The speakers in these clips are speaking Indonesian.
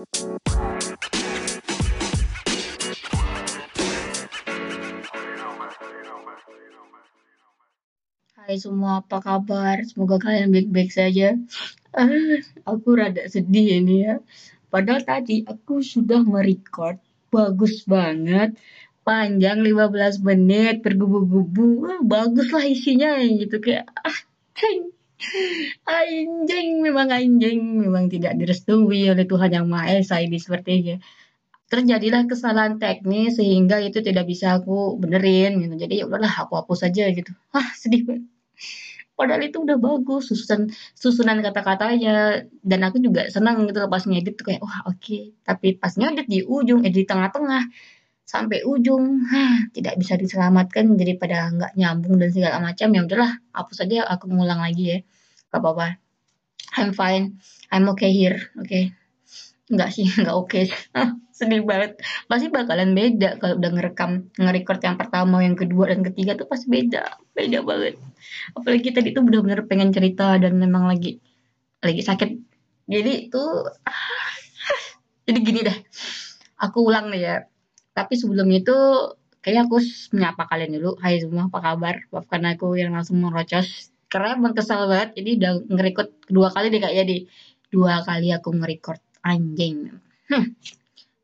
Hai semua, apa kabar? Semoga kalian baik-baik saja. Ah, aku rada sedih ini ya. Padahal tadi aku sudah merecord bagus banget, panjang 15 menit, bergubu-gubu, bagus lah isinya gitu kayak ah, ceng. Anjing, memang anjing, memang tidak direstui oleh Tuhan Yang Maha Esa ini sepertinya. Terjadilah kesalahan teknis sehingga itu tidak bisa aku benerin gitu. Jadi ya udahlah aku hapus aja gitu. Ah, sedih banget. Padahal itu udah bagus susunan susunan kata-katanya dan aku juga senang gitu pas ngedit tuh kayak wah oke. Okay. Tapi pas ngedit di ujung, eh tengah-tengah sampai ujung, hah, tidak bisa diselamatkan daripada nggak nyambung dan segala macam ya udahlah hapus aja aku ngulang lagi ya. Gak apa-apa. I'm fine. I'm okay here. Oke. Okay. Enggak sih, enggak oke. Okay. Sedih banget. Pasti bakalan beda kalau udah ngerekam, nge-record yang pertama, yang kedua, dan ketiga tuh pasti beda. Beda banget. Apalagi tadi tuh benar-benar pengen cerita dan memang lagi lagi sakit. Jadi tuh jadi gini deh. Aku ulang nih ya. Tapi sebelum itu kayaknya aku menyapa kalian dulu. Hai semua, apa kabar? Maafkan aku yang langsung merocos. Karena emang kesal banget. Jadi udah nge-record kedua kali deh kayaknya di dua kali aku nge-record anjing hmm.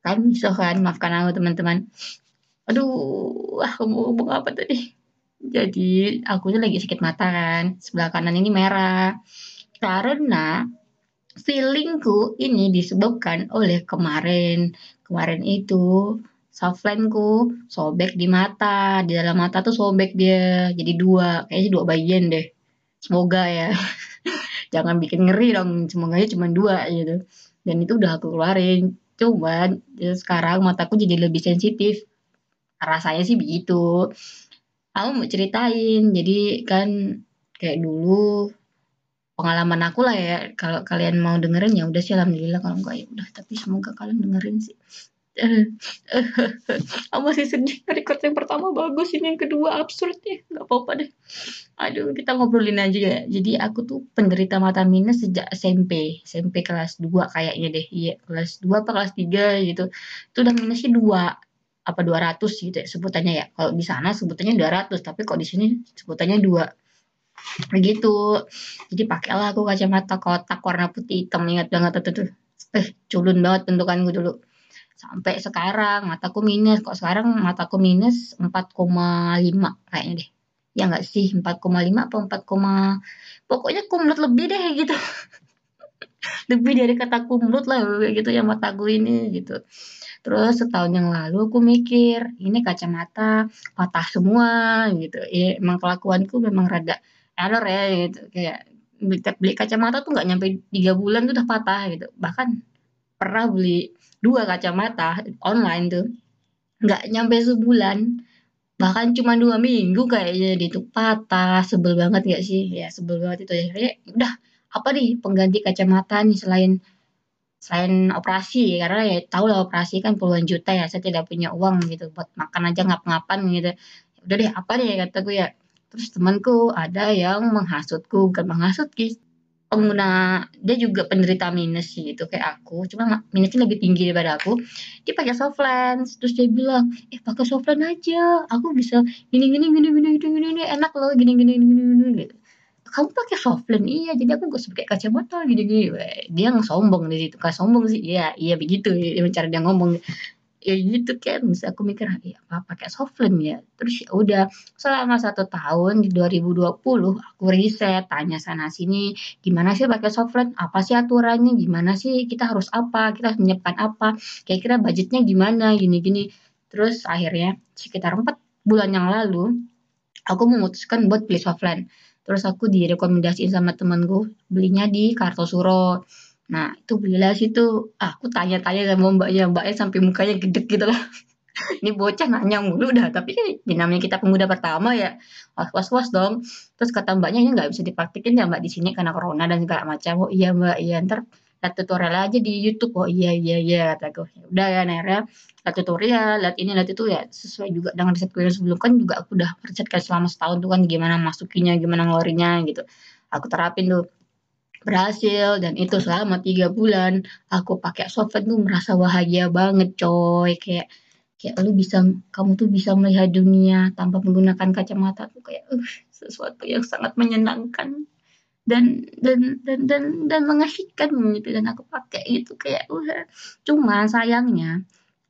kan so kan maafkan aku teman-teman aduh ah mau ngomong apa tadi jadi aku tuh lagi sakit mata kan sebelah kanan ini merah karena feelingku ini disebabkan oleh kemarin kemarin itu softlineku sobek di mata. Di dalam mata tuh sobek dia. Jadi dua. Kayaknya dua bagian deh. Semoga ya. Jangan bikin ngeri dong. Semoga cuma dua gitu. Dan itu udah aku keluarin. Cuman ya sekarang mataku jadi lebih sensitif. Rasanya sih begitu. Aku mau ceritain. Jadi kan kayak dulu pengalaman aku lah ya. Kalau kalian mau dengerin ya udah sih alhamdulillah. Kalau enggak ya udah. Tapi semoga kalian dengerin sih aku masih sedih record yang pertama bagus ini yang kedua absurd ya nggak apa-apa deh. Aduh kita ngobrolin aja ya. Jadi aku tuh penderita mata minus sejak SMP SMP kelas 2 kayaknya deh. Iya kelas 2 apa kelas 3 gitu. Itu udah minusnya dua apa 200 gitu ya sebutannya ya. Kalau di sana sebutannya 200 tapi kok di sini sebutannya dua. Begitu. Jadi pakailah aku kacamata kotak warna putih hitam ingat banget tuh tuh. Eh culun banget bentukanku dulu sampai sekarang mataku minus. Kok sekarang mataku minus 4,5 kayaknya deh. Ya nggak sih 4,5 atau 4, pokoknya kumlut lebih deh gitu. Lebih dari kata kumlut lah gitu ya mataku ini gitu. Terus setahun yang lalu aku mikir ini kacamata patah semua gitu. Ya emang kelakuanku memang rada error ya gitu. Kayak beli kacamata tuh nggak nyampe tiga bulan tuh udah patah gitu. Bahkan pernah beli dua kacamata online tuh. Nggak nyampe sebulan bahkan cuma dua minggu kayaknya itu patah. Sebel banget gak sih? Ya sebel banget itu. Ya kayak udah apa nih pengganti kacamata nih selain selain operasi? Karena ya tahu lah operasi kan puluhan juta ya saya tidak punya uang gitu buat makan aja ngap-ngapan gitu. Udah deh apa deh kataku ya. Terus temanku ada yang menghasutku bukan menghasut pengguna dia juga penderita minus gitu kayak aku. Cuma minusnya lebih tinggi daripada aku. Dia pakai soft lens terus dia bilang eh pakai soft lens aja. Aku bisa gini gini gini gini gini gini, enak loh gini gini gini gini, gini gitu. Kamu pakai soft lens? Iya jadi aku gak pakai kacamata gini gini. Dia sombong di situ. Kayak sombong sih. Iya iya begitu. Dia cara dia ngomong ya gitu kan terus aku mikir ya apa pakai softlens ya? Terus ya udah selama satu tahun di 2020 aku riset tanya sana sini gimana sih pakai softlens apa sih aturannya? Gimana sih? Kita harus apa? Kita harus menyiapkan apa? Kira-kira budgetnya gimana? Gini-gini. Terus akhirnya sekitar empat bulan yang lalu aku memutuskan buat beli softlens terus aku direkomendasiin sama temanku belinya di Kartosuro Nah, itu belilah situ. Ah, aku tanya-tanya sama mbaknya, mbaknya sampai mukanya gede gitu lah. Ini bocah nanya mulu dah, tapi kan namanya kita pemuda pertama ya, was-was dong. Terus kata mbaknya ini nggak bisa dipraktikin ya mbak di sini karena corona dan segala macam. Oh iya mbak, iya ntar lihat tutorial aja di YouTube. Oh iya iya iya kataku. Ya udah ya akhirnya lihat tutorial, lihat ini lihat itu ya sesuai juga dengan risetku yang sebelum kan juga aku udah riset selama setahun tuh kan gimana masukinya, gimana ngeluarinnya gitu. Aku terapin tuh berhasil dan itu selama tiga bulan aku pakai software tuh merasa bahagia banget coy. Kayak kayak lu bisa kamu tuh bisa melihat dunia tanpa menggunakan kacamata tuh kayak uh, sesuatu yang sangat menyenangkan dan dan dan dan dan mengasihkan gitu dan aku pakai itu kayak uh cuma sayangnya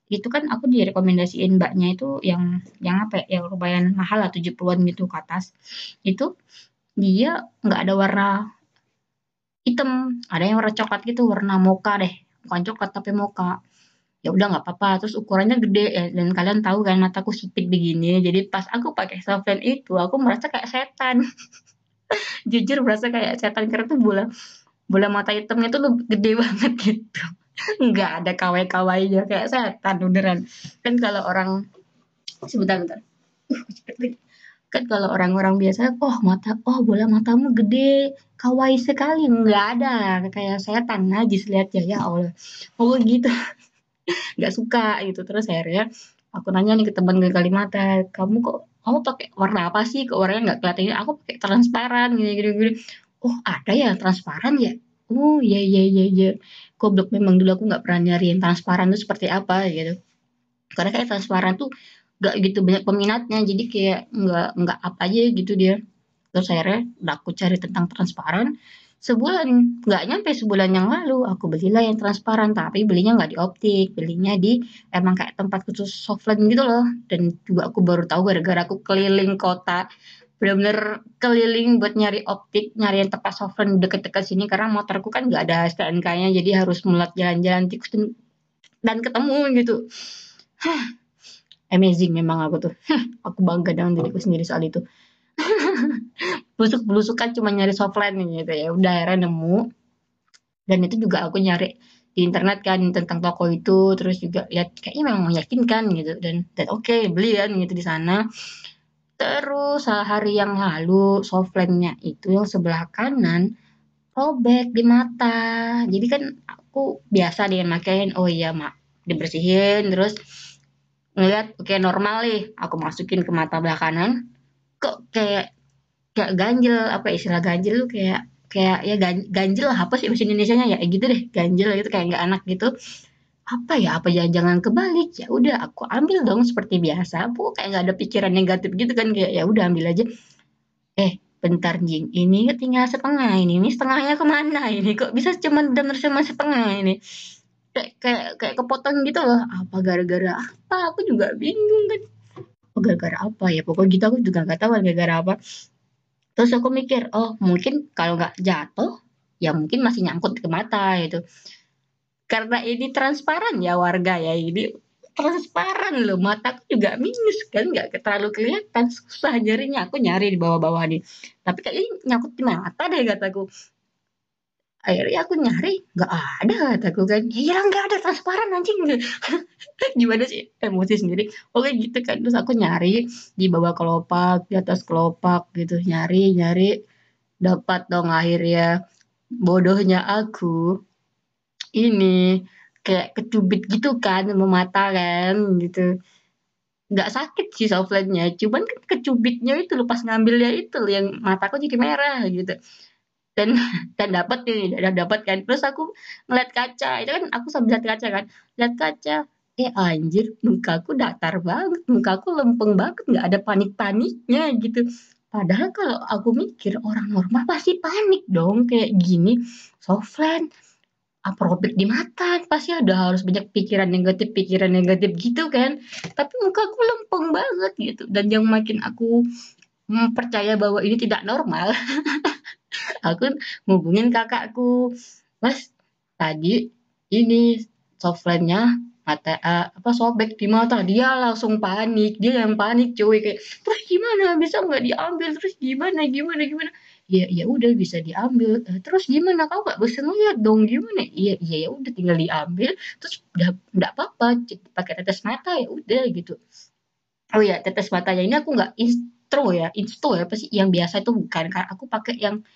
itu kan aku direkomendasiin mbaknya itu yang yang apa ya yang lumayan mahal lah 70-an gitu ke atas. Itu dia nggak ada warna hitam. Ada yang warna coklat gitu warna moka deh. Bukan coklat tapi moka ya udah nggak apa-apa. Terus ukurannya gede. Ya dan kalian tahu kan mataku sipit begini. Jadi pas aku pakai softline itu aku merasa kayak setan. Jujur berasa kayak setan karena tuh bola bola mata hitamnya tuh gede banget gitu. Nggak ada kawai kawainya kayak setan beneran. Kan kalau orang sebentar bentar kan kalau orang-orang biasa oh mata oh bola matamu gede kawai sekali. Nggak ada kayak setan najis lihat ya ya Allah. Oh gitu. Nggak suka gitu. Terus akhirnya aku nanya nih ke teman gue Kalimantan kamu kok kamu pakai warna apa sih? Kok warnanya nggak kelihatan aku pakai transparan gini gini gini. Oh ada ya transparan ya? Oh iya iya iya iya. Goblok memang dulu aku nggak pernah nyari yang transparan itu seperti apa gitu. Karena kayak transparan tuh nggak gitu banyak peminatnya. Jadi kayak nggak nggak apa aja gitu dia. Terus akhirnya aku cari tentang transparan. Sebulan nggak nyampe sebulan yang lalu aku belilah yang transparan tapi belinya nggak di optik. Belinya di emang kayak tempat khusus softline gitu loh. Dan juga aku baru tahu gara-gara aku keliling kota benar-benar keliling buat nyari optik nyari yang tepat softline deket-deket sini. Karena motorku kan nggak ada STNK-nya jadi harus mulat jalan-jalan tikus dan, ketemu gitu amazing memang aku tuh. Aku bangga dengan diriku sendiri soal itu. Busuk-blusukan cuma nyari softline gitu ya. Udah akhirnya nemu. Dan itu juga aku nyari di internet kan tentang toko itu. Terus juga lihat kayaknya memang meyakinkan gitu. Dan dan oke okay, beli kan gitu di sana. Terus hari yang lalu softline-nya itu yang sebelah kanan robek di mata. Jadi kan aku biasa dia makain oh iya mak dibersihin terus ngeliat okay, normal nih aku masukin ke mata belah kanan kok kayak kayak ganjel apa istilah ganjel tuh kayak kayak ya ganjel lah apa sih bahasa Indonesia nya ya gitu deh ganjel gitu kayak nggak enak gitu. Apa ya apa jangan jangan kebalik? Ya udah aku ambil dong seperti biasa aku kayak nggak ada pikiran negatif gitu kan kayak ya udah ambil aja. Eh bentar jing ini tinggal setengah ini ini setengahnya ke mana ini? Kok bisa cuma dan cuma setengah ini kayak kayak kayak kepotong gitu loh. Apa gara-gara apa? Aku juga bingung kan. Oh, gara-gara apa ya? Pokoknya gitu aku juga nggak tahu gara-gara apa. Terus aku mikir, oh mungkin kalau nggak jatuh, ya mungkin masih nyangkut ke mata gitu. Karena ini transparan ya warga ya, ini transparan loh, mataku juga minus kan, nggak terlalu kelihatan, susah nyarinya. Aku nyari di bawah-bawah nih. Tapi kayaknya nyangkut di mata deh kataku akhirnya aku nyari nggak ada kataku kan. Ya nggak ada transparan anjing. Gimana sih emosi sendiri? Oke gitu kan. Terus aku nyari di bawah kelopak di atas kelopak gitu. Nyari nyari. Dapat dong akhirnya. Bodohnya aku ini kayak kecubit gitu kan sama kan gitu. Nggak sakit sih softline-nya cuman kan kecubitnya itu lepas ngambilnya itu yang mataku jadi merah gitu dan dan dapat nih dan dapat kan. Terus aku ngeliat kaca itu kan aku sambil lihat kaca kan. Lihat kaca eh anjir mukaku datar banget mukaku lempeng banget nggak ada panik paniknya gitu. Padahal kalau aku mikir orang normal pasti panik dong kayak gini. Softland aprobik di mata pasti ada harus banyak pikiran negatif pikiran negatif gitu kan. Tapi mukaku lempeng banget gitu. Dan yang makin aku percaya bahwa ini tidak normal aku ngubungin kakakku. Mas tadi ini softline-nya mata uh, apa sobek di mata. Dia langsung panik. Dia yang panik cuy. Kayak terus gimana? Bisa nggak diambil? Terus gimana gimana gimana? Ya ya udah bisa diambil. Uh, terus gimana? Kau nggak bisa ngeliat dong gimana? Iya iya ya udah tinggal diambil. Terus udah nggak apa-apa pakai tetes mata ya udah gitu. Oh ya tetes matanya ini aku nggak instro ya insto ya pasti yang biasa itu bukan karena aku pakai yang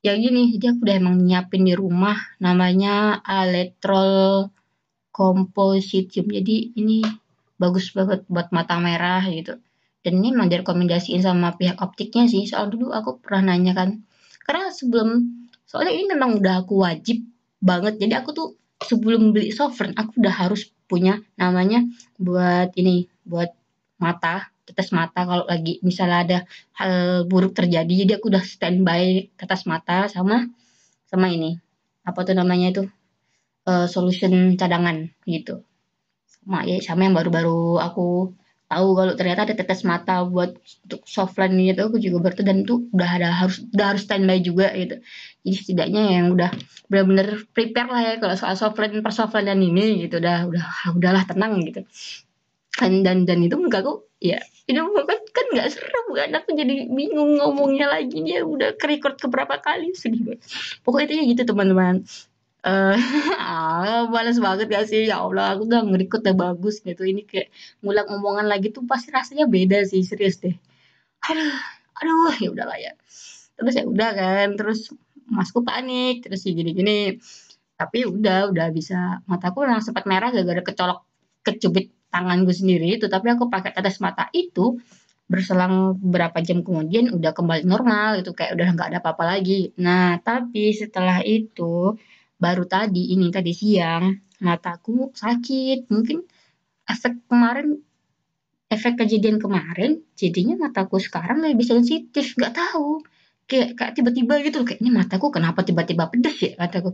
ya gini jadi aku udah emang nyiapin di rumah namanya aletrol compositum jadi ini bagus banget buat mata merah gitu. Dan ini emang direkomendasiin sama pihak optiknya sih. Soal dulu aku pernah nanya kan karena sebelum soalnya ini memang udah aku wajib banget. Jadi aku tuh sebelum beli sovereign aku udah harus punya namanya buat ini buat mata tetes mata kalau lagi misalnya ada hal buruk terjadi jadi aku udah standby tetes mata sama sama ini. Apa tuh namanya itu? Uh, solution cadangan gitu. Sama ya sama yang baru-baru aku tahu kalau ternyata ada tetes mata buat untuk softline gitu aku juga berarti dan itu udah ada harus udah harus standby juga gitu. Jadi setidaknya yang udah benar-benar prepare lah ya kalau soal softline per softline ini gitu udah udah udahlah tenang gitu. Dan dan dan itu enggak kok ya itu kan kan nggak seru kan aku jadi bingung ngomongnya lagi dia udah ke record keberapa kali sedih banget pokoknya itu ya gitu teman-teman Eh, ah, males banget gak sih? Ya Allah, aku udah nge udah bagus gitu. Ini kayak ngulang omongan lagi tuh pasti rasanya beda sih, serius deh. Aduh, aduh, ya udahlah ya. Terus ya udah kan, terus masku panik, terus ya gini-gini. Tapi udah, udah bisa. Mataku memang sempat merah gara-gara kecolok kecubit tanganku sendiri itu. Tapi aku pakai tetes mata itu berselang berapa jam kemudian udah kembali normal itu kayak udah nggak ada apa-apa lagi. Nah, tapi setelah itu baru tadi ini tadi siang mataku sakit mungkin efek kemarin efek kejadian kemarin jadinya mataku sekarang lebih sensitif nggak tahu kayak kayak tiba-tiba gitu kayak ini mataku kenapa tiba-tiba pedes ya kataku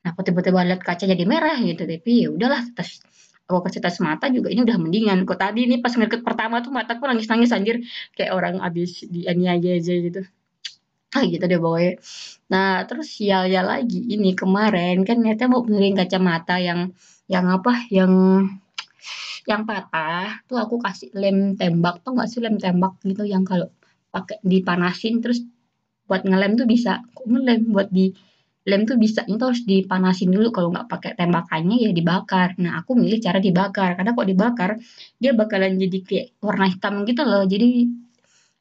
kenapa tiba-tiba lihat kaca jadi merah gitu tapi ya udahlah tes tes mata juga ini udah mendingan. Kok tadi ini pas ngeliat pertama tuh mataku nangis-nangis anjir. Kayak orang abis dianiaya aja gitu. Ah gitu deh pokoknya. Nah terus sialnya lagi. Ini kemarin kan niatnya mau benerin kacamata yang yang apa? Yang yang patah. Tuh aku kasih lem tembak. Tuh nggak sih lem tembak gitu yang kalau pakai dipanasin terus buat ngelem tuh bisa. Kok ngelem buat di lem tuh bisa itu harus dipanasin dulu. Kalau nggak pakai tembakannya ya dibakar. Nah aku milih cara dibakar. Karena kok dibakar dia bakalan jadi kayak warna hitam gitu loh. Jadi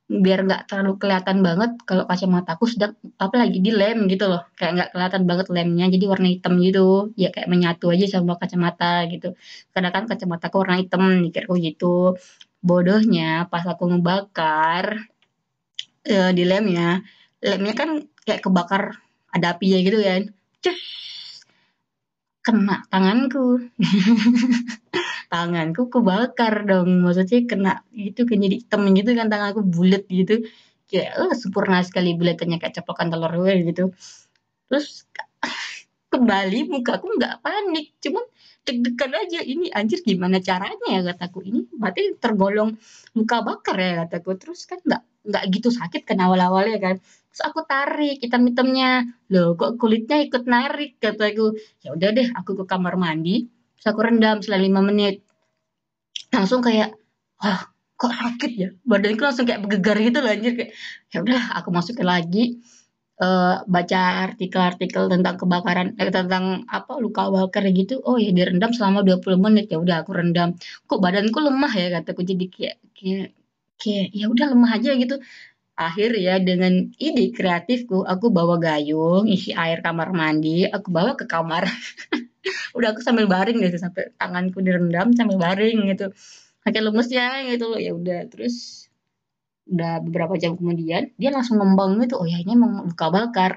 biar nggak terlalu kelihatan banget kalau kacamataku sedang apalagi di lem gitu loh. Kayak nggak kelihatan banget lemnya jadi warna hitam gitu. Ya kayak menyatu aja sama kacamata gitu. Karena kan kacamataku warna hitam mikirku gitu. Bodohnya pas aku ngebakar uh, di lemnya lemnya kan kayak kebakar ada apinya gitu kan. Cus. Kena tanganku. Tanganku kebakar dong. Maksudnya kena itu kan. Jadi hitam gitu kan. Tanganku bulat gitu. Kayak oh, sempurna sekali bulatannya kayak ceplokan telur gue gitu. Terus kembali mukaku nggak panik. Cuman deg-degan aja. Ini anjir gimana caranya ya kataku. Ini berarti tergolong luka bakar ya kataku. Terus kan nggak nggak gitu sakit kan awal-awalnya kan terus aku tarik hitam-hitamnya loh kok kulitnya ikut narik? Kataku ya udah deh aku ke kamar mandi. Terus aku rendam selama lima menit. Langsung kayak wah kok sakit ya? Badanku langsung kayak bergegar gitu loh anjir. Kayak ya udah aku masukin lagi uh, baca artikel-artikel tentang kebakaran eh, tentang apa luka bakar gitu. Oh ya direndam selama 20 menit. Ya udah aku rendam. Kok badanku lemah ya? Kataku jadi kayak kayak kayak ya udah lemah aja gitu akhir ya dengan ide kreatifku aku bawa gayung isi air kamar mandi aku bawa ke kamar. Udah aku sambil baring deh sampai tanganku direndam sambil baring gitu. Pakai lemusnya gitu loh. Ya udah terus udah beberapa jam kemudian dia langsung ngembang gitu. Oh ya ini emang luka bakar.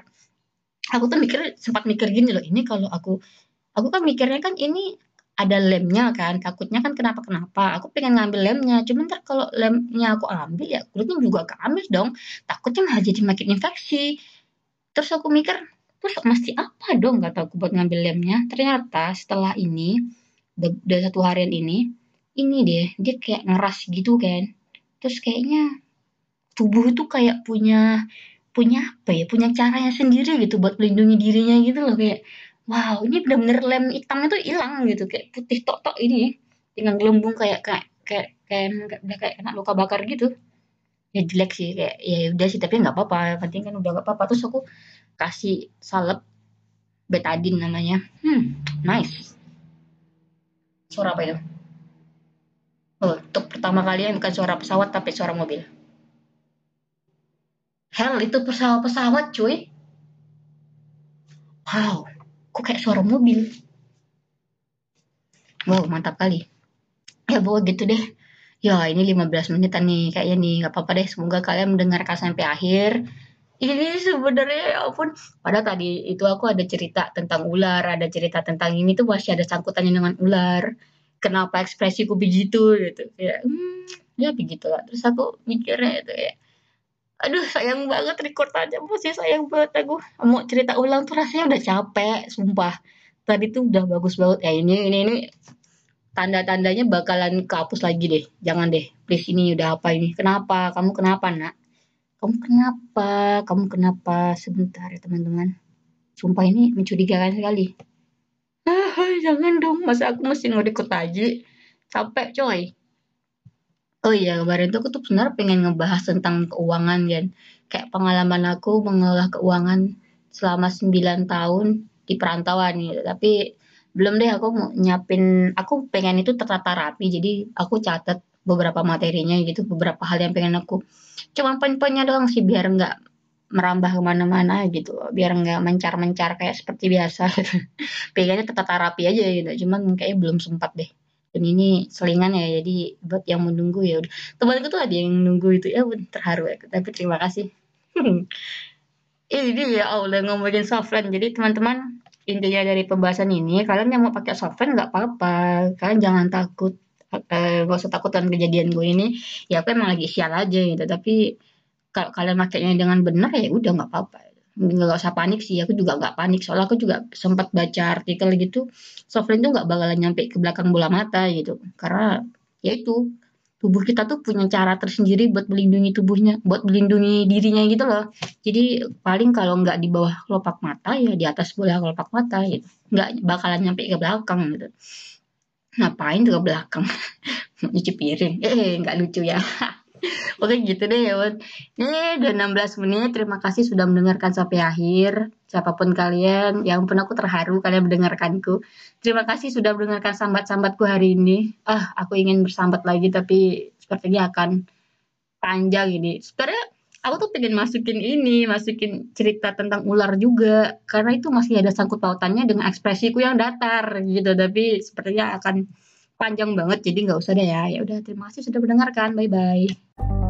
Aku tuh mikir sempat mikir gini loh ini kalau aku aku kan mikirnya kan ini ada lemnya kan takutnya kan kenapa kenapa aku pengen ngambil lemnya. Cuman ntar kalau lemnya aku ambil ya kulitnya juga keambil dong. Takutnya malah jadi makin infeksi. Terus aku mikir terus mesti apa dong kata aku buat ngambil lemnya? Ternyata setelah ini udah satu harian ini ini deh dia kayak ngeras gitu kan. Terus kayaknya tubuh itu kayak punya punya apa ya punya caranya sendiri gitu buat melindungi dirinya gitu loh kayak wow ini bener-bener lem hitam itu hilang gitu kayak putih tok tok ini dengan gelembung kayak kayak kayak kayak udah kayak kena luka bakar gitu ya jelek sih kayak ya udah sih tapi nggak apa-apa penting kan udah nggak apa-apa terus aku kasih salep betadin namanya. Hmm, nice. Suara apa itu? Oh, untuk pertama kali yang bukan suara pesawat tapi suara mobil. Hell, itu pesawat-pesawat cuy. Wow, kok kayak suara mobil. Wow, mantap kali. Ya, bawa gitu deh. Ya, ini 15 menitan nih kayaknya nih. Gak apa-apa deh, semoga kalian mendengarkan sampai akhir Ini sebenarnya ya ampun, padahal tadi itu aku ada cerita tentang ular, ada cerita tentang ini tuh masih ada sangkutannya dengan ular. Kenapa ekspresiku begitu gitu, ya, mmm, ya begitulah. Terus aku mikirnya itu ya, aduh sayang banget record aja masih sayang banget aku. Mau cerita ulang tuh rasanya udah capek, sumpah. Tadi tuh udah bagus banget, ya ini ini ini tanda-tandanya bakalan kehapus lagi deh. Jangan deh, please ini udah apa ini? Kenapa? Kamu kenapa, Nak? Kamu kenapa? Kamu kenapa? Sebentar ya teman-teman. Sumpah ini mencurigakan sekali. Ah, jangan dong, masa aku mesti nge-record lagi? Capek coy. Oh iya, kemarin tuh aku tuh sebenarnya pengen ngebahas tentang keuangan kan. Kayak pengalaman aku mengelola keuangan selama 9 tahun di perantauan gitu. Tapi belum deh aku mau nyiapin, aku pengen itu tertata rapi. Jadi aku catat beberapa materinya gitu, beberapa hal yang pengen aku Cuma poin-poinnya doang sih biar nggak merambah ke mana-mana gitu, biar nggak mencar-mencar kayak seperti biasa. Pengennya tertata rapi aja gitu, cuman kayaknya belum sempat deh. Dan ini selingan ya, jadi buat yang menunggu ya udah. Temanku tuh ada yang nunggu itu, ya terharu ya, tapi terima kasih. Ini ya Allah ngomongin softline. Jadi teman-teman intinya dari pembahasan ini, kalian yang mau pakai softline nggak apa-apa, kalian jangan takut uh, gak usah takut dengan kejadian gue ini ya aku emang lagi sial aja gitu tapi kalau kalian makainya dengan benar ya udah nggak apa-apa nggak usah panik sih aku juga nggak panik soalnya aku juga sempat baca artikel gitu softline tuh nggak bakalan nyampe ke belakang bola mata gitu karena ya itu tubuh kita tuh punya cara tersendiri buat melindungi tubuhnya buat melindungi dirinya gitu loh jadi paling kalau nggak di bawah kelopak mata ya di atas bola kelopak mata gitu nggak bakalan nyampe ke belakang gitu Ngapain tuh ke belakang? Nyuci piring? Eh, nggak lucu ya. Oke gitu deh ya Bud. Ini udah 16 menit. Terima kasih sudah mendengarkan sampai akhir. Siapa pun kalian, yang pun aku terharu kalian mendengarkanku. Terima kasih sudah mendengarkan sambat-sambatku hari ini. Ah, aku ingin bersambat lagi tapi sepertinya akan panjang ini. Sebenarnya aku tuh pengen masukin ini, masukin cerita tentang ular juga, karena itu masih ada sangkut pautannya dengan ekspresiku yang datar gitu, tapi sepertinya akan panjang banget, jadi nggak usah deh ya. Ya udah, terima kasih sudah mendengarkan, bye bye.